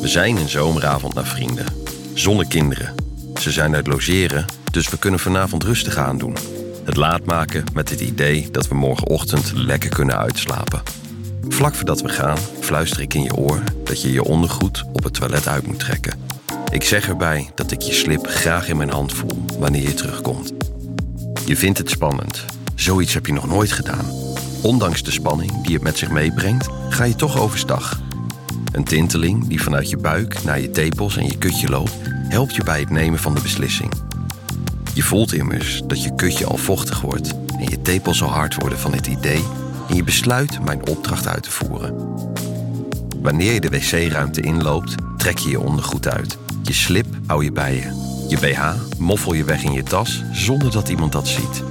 We zijn een zomeravond naar vrienden. Zonder kinderen. Ze zijn uit logeren, dus we kunnen vanavond rustig aandoen. Het laat maken met het idee dat we morgenochtend lekker kunnen uitslapen. Vlak voordat we gaan, fluister ik in je oor dat je je ondergoed op het toilet uit moet trekken. Ik zeg erbij dat ik je slip graag in mijn hand voel wanneer je terugkomt. Je vindt het spannend. Zoiets heb je nog nooit gedaan. Ondanks de spanning die het met zich meebrengt, ga je toch overstag. Een tinteling die vanuit je buik naar je tepels en je kutje loopt, helpt je bij het nemen van de beslissing. Je voelt immers dat je kutje al vochtig wordt en je tepels al hard worden van het idee en je besluit mijn opdracht uit te voeren. Wanneer je de wc-ruimte inloopt, trek je je ondergoed uit. Je slip hou je bij je. Je BH moffel je weg in je tas zonder dat iemand dat ziet.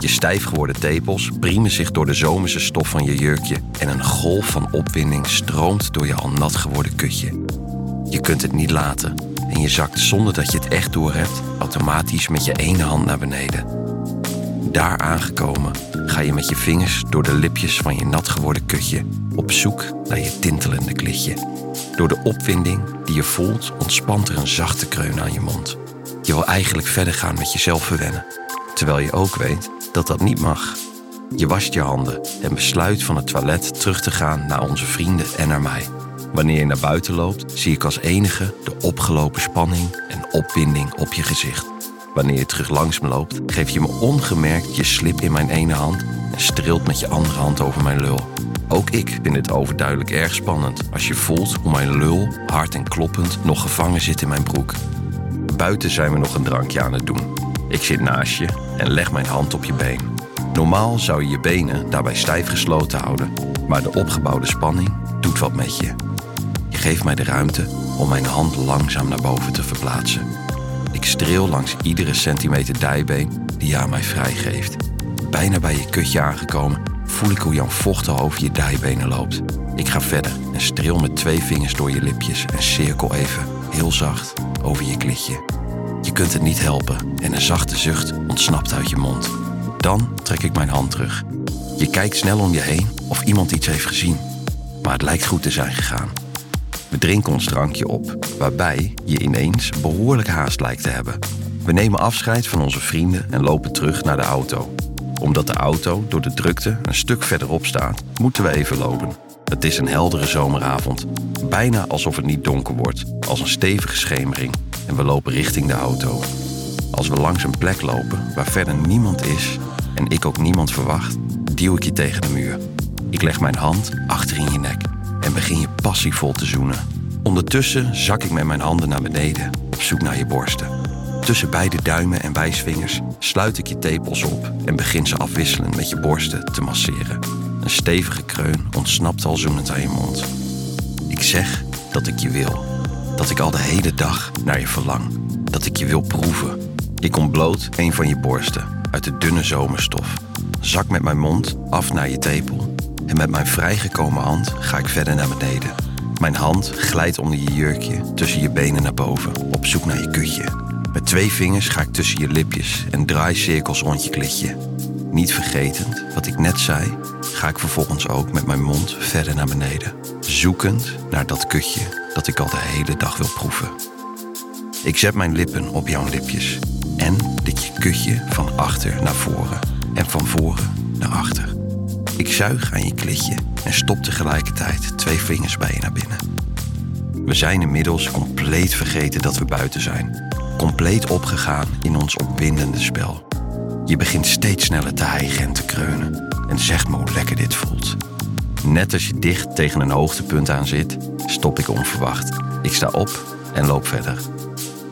Je stijf geworden tepels priemen zich door de zomerse stof van je jurkje en een golf van opwinding stroomt door je al nat geworden kutje. Je kunt het niet laten en je zakt zonder dat je het echt doorhebt automatisch met je ene hand naar beneden. Daar aangekomen ga je met je vingers door de lipjes van je nat geworden kutje op zoek naar je tintelende klitje. Door de opwinding die je voelt ontspant er een zachte kreun aan je mond. Je wil eigenlijk verder gaan met jezelf verwennen, terwijl je ook weet dat dat niet mag. Je wast je handen en besluit van het toilet terug te gaan naar onze vrienden en naar mij. Wanneer je naar buiten loopt, zie ik als enige de opgelopen spanning en opwinding op je gezicht. Wanneer je terug langs me loopt, geef je me ongemerkt je slip in mijn ene hand en streelt met je andere hand over mijn lul. Ook ik vind het overduidelijk erg spannend als je voelt hoe mijn lul, hard en kloppend, nog gevangen zit in mijn broek. Buiten zijn we nog een drankje aan het doen. Ik zit naast je en leg mijn hand op je been. Normaal zou je je benen daarbij stijf gesloten houden, maar de opgebouwde spanning doet wat met je. Je geeft mij de ruimte om mijn hand langzaam naar boven te verplaatsen. Ik streel langs iedere centimeter dijbeen die je aan mij vrijgeeft. Bijna bij je kutje aangekomen voel ik hoe Jan vochtig over je dijbenen loopt. Ik ga verder en streel met twee vingers door je lipjes en cirkel even, heel zacht, over je klitje. Je kunt het niet helpen en een zachte zucht ontsnapt uit je mond. Dan trek ik mijn hand terug. Je kijkt snel om je heen of iemand iets heeft gezien. Maar het lijkt goed te zijn gegaan. We drinken ons drankje op, waarbij je ineens behoorlijk haast lijkt te hebben. We nemen afscheid van onze vrienden en lopen terug naar de auto. Omdat de auto door de drukte een stuk verderop staat, moeten we even lopen. Het is een heldere zomeravond, bijna alsof het niet donker wordt, als een stevige schemering. En we lopen richting de auto. Als we langs een plek lopen waar verder niemand is en ik ook niemand verwacht, duw ik je tegen de muur. Ik leg mijn hand achter in je nek en begin je passievol te zoenen. Ondertussen zak ik met mijn handen naar beneden op zoek naar je borsten. Tussen beide duimen en wijsvingers sluit ik je tepels op en begin ze afwisselend met je borsten te masseren. Een stevige kreun ontsnapt al zoenend aan je mond. Ik zeg dat ik je wil. Dat ik al de hele dag naar je verlang. Dat ik je wil proeven. Ik ontbloot een van je borsten uit de dunne zomerstof. Zak met mijn mond af naar je tepel. En met mijn vrijgekomen hand ga ik verder naar beneden. Mijn hand glijdt onder je jurkje tussen je benen naar boven, op zoek naar je kutje. Met twee vingers ga ik tussen je lipjes en draai cirkels rond je klitje. Niet vergetend wat ik net zei, ga ik vervolgens ook met mijn mond verder naar beneden. Zoekend naar dat kutje dat ik al de hele dag wil proeven. Ik zet mijn lippen op jouw lipjes en lik je kutje van achter naar voren en van voren naar achter. Ik zuig aan je klitje en stop tegelijkertijd twee vingers bij je naar binnen. We zijn inmiddels compleet vergeten dat we buiten zijn. Compleet opgegaan in ons opwindende spel. Je begint steeds sneller te hijgen en te kreunen. En zeg me hoe lekker dit voelt. Net als je dicht tegen een hoogtepunt aan zit, stop ik onverwacht. Ik sta op en loop verder.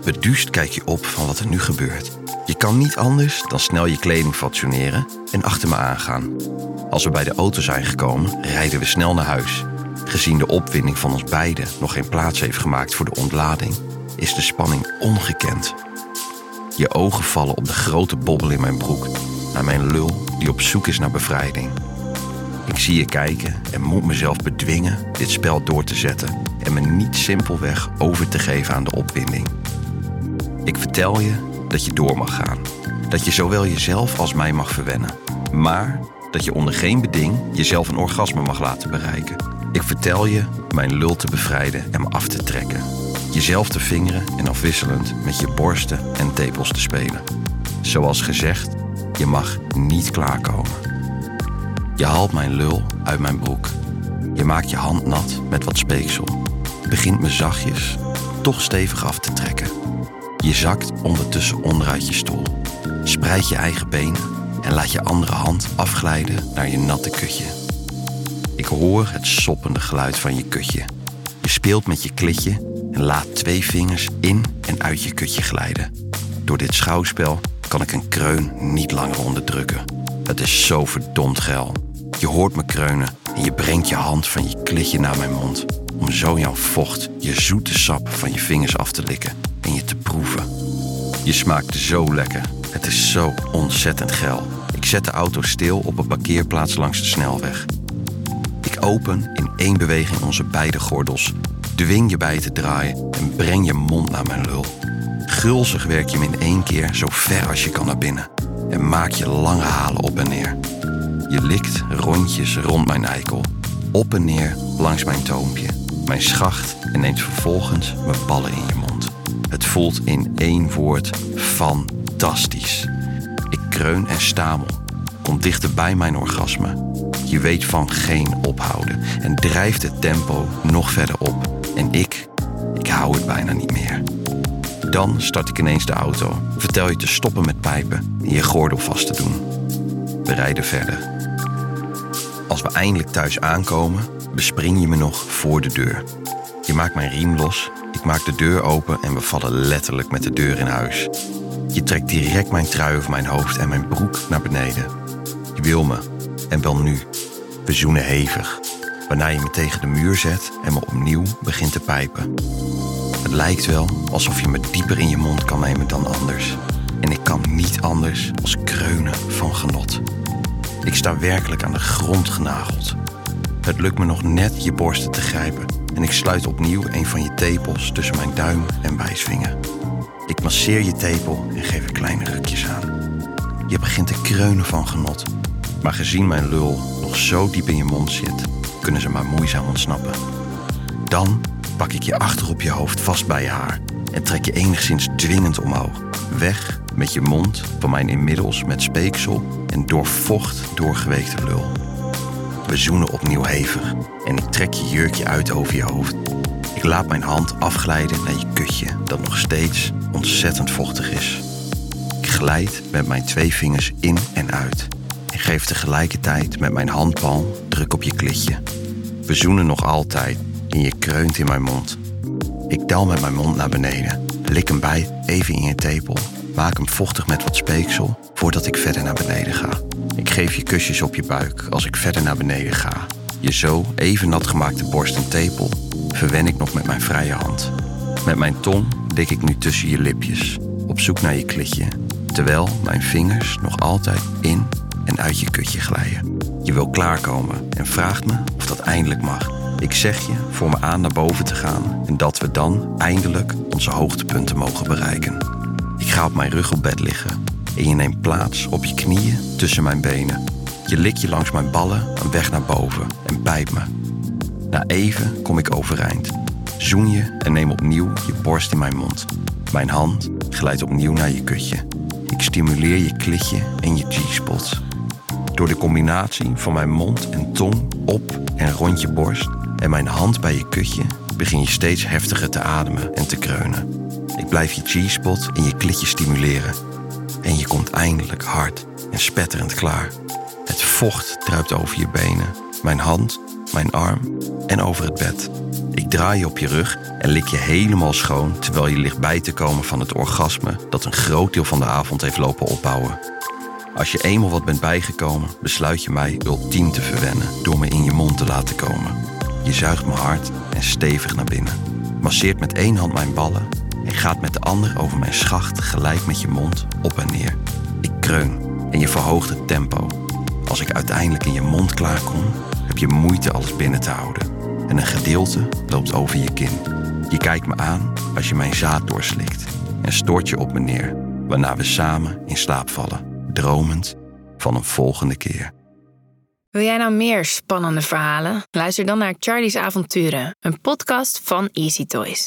Beduust kijk je op van wat er nu gebeurt. Je kan niet anders dan snel je kleding fatsoeneren en achter me aangaan. Als we bij de auto zijn gekomen, rijden we snel naar huis. Gezien de opwinding van ons beiden nog geen plaats heeft gemaakt voor de ontlading, is de spanning ongekend. Je ogen vallen op de grote bobbel in mijn broek, naar mijn lul die op zoek is naar bevrijding. Ik zie je kijken en moet mezelf bedwingen dit spel door te zetten en me niet simpelweg over te geven aan de opwinding. Ik vertel je dat je door mag gaan. Dat je zowel jezelf als mij mag verwennen. Maar dat je onder geen beding jezelf een orgasme mag laten bereiken. Ik vertel je mijn lul te bevrijden en me af te trekken. Jezelf te vingeren en afwisselend met je borsten en tepels te spelen. Zoals gezegd, je mag niet klaarkomen. Je haalt mijn lul uit mijn broek. Je maakt je hand nat met wat speeksel. Begint me zachtjes, toch stevig af te trekken. Je zakt ondertussen onderuit je stoel. Spreid je eigen benen en laat je andere hand afglijden naar je natte kutje. Ik hoor het soppende geluid van je kutje. Je speelt met je klitje en laat twee vingers in en uit je kutje glijden. Door dit schouwspel kan ik een kreun niet langer onderdrukken. Het is zo verdomd geil. Je hoort me kreunen en je brengt je hand van je klitje naar mijn mond. Om zo jouw vocht, je zoete sap van je vingers af te likken en je te proeven. Je smaakt zo lekker. Het is zo ontzettend geil. Ik zet de auto stil op een parkeerplaats langs de snelweg. Ik open in één beweging onze beide gordels, dwing je bij te draaien en breng je mond naar mijn lul. Gulzig werk je hem in één keer zo ver als je kan naar binnen en maak je lange halen op en neer. Je likt rondjes rond mijn eikel, op en neer langs mijn toompje, mijn schacht en neemt vervolgens mijn ballen in je mond. Het voelt in één woord fantastisch. Ik kreun en stamel, kom dichter bij mijn orgasme. Je weet van geen ophouden en drijft het tempo nog verder op. En ik, ik hou het bijna niet meer. Dan start ik ineens de auto. Vertel je te stoppen met pijpen en je gordel vast te doen. We rijden verder. Als we eindelijk thuis aankomen, bespring je me nog voor de deur. Je maakt mijn riem los, ik maak de deur open en we vallen letterlijk met de deur in huis. Je trekt direct mijn trui over mijn hoofd en mijn broek naar beneden. Je wil me, en wel nu. We zoenen hevig, waarna je me tegen de muur zet en me opnieuw begint te pijpen. Het lijkt wel alsof je me dieper in je mond kan nemen dan anders. En ik kan niet anders als kreunen van genot. Ik sta werkelijk aan de grond genageld. Het lukt me nog net je borsten te grijpen en ik sluit opnieuw een van je tepels tussen mijn duim en wijsvinger. Ik masseer je tepel en geef er kleine rukjes aan. Je begint te kreunen van genot, maar gezien mijn lul nog zo diep in je mond zit, kunnen ze maar moeizaam ontsnappen. Dan pak ik je achter op je hoofd vast bij je haar en trek je enigszins dwingend omhoog. Weg met je mond van mijn inmiddels met speeksel en door vocht doorgeweekte lul. We zoenen opnieuw hevig en ik trek je jurkje uit over je hoofd. Ik laat mijn hand afglijden naar je kutje dat nog steeds ontzettend vochtig is. Ik glijd met mijn twee vingers in en uit en geef tegelijkertijd met mijn handpalm druk op je klitje. We zoenen nog altijd en je kreunt in mijn mond. Ik dal met mijn mond naar beneden, lik hem bij even in je tepel, maak hem vochtig met wat speeksel voordat ik verder naar beneden ga. Ik geef je kusjes op je buik als ik verder naar beneden ga. Je zo even nat gemaakte borst en tepel verwen ik nog met mijn vrije hand. Met mijn tong dik ik nu tussen je lipjes, op zoek naar je klitje, terwijl mijn vingers nog altijd in en uit je kutje glijden. Je wil klaarkomen en vraagt me of dat eindelijk mag. Ik zeg je voor me aan naar boven te gaan en dat we dan eindelijk onze hoogtepunten mogen bereiken. Ga op mijn rug op bed liggen en je neemt plaats op je knieën tussen mijn benen. Je likt je langs mijn ballen een weg naar boven en bijt me. Na even kom ik overeind. Zoen je en neem opnieuw je borst in mijn mond. Mijn hand glijdt opnieuw naar je kutje. Ik stimuleer je klitje en je G-spots. Door de combinatie van mijn mond en tong op en rond je borst en mijn hand bij je kutje begin je steeds heftiger te ademen en te kreunen. Ik blijf je G-spot en je klitje stimuleren. En je komt eindelijk hard en spetterend klaar. Het vocht druipt over je benen, mijn hand, mijn arm en over het bed. Ik draai je op je rug en lik je helemaal schoon terwijl je ligt bij te komen van het orgasme dat een groot deel van de avond heeft lopen opbouwen. Als je eenmaal wat bent bijgekomen, besluit je mij ultiem te verwennen door me in je mond te laten komen. Je zuigt me hard en stevig naar binnen, masseert met één hand mijn ballen en gaat met de ander over mijn schacht gelijk met je mond op en neer. Ik kreun en je verhoogt het tempo. Als ik uiteindelijk in je mond klaarkom, heb je moeite alles binnen te houden. En een gedeelte loopt over je kin. Je kijkt me aan als je mijn zaad doorslikt en stoort je op me neer, waarna we samen in slaap vallen, dromend van een volgende keer. Wil jij nou meer spannende verhalen? Luister dan naar Charlie's Avonturen, een podcast van Easy Toys.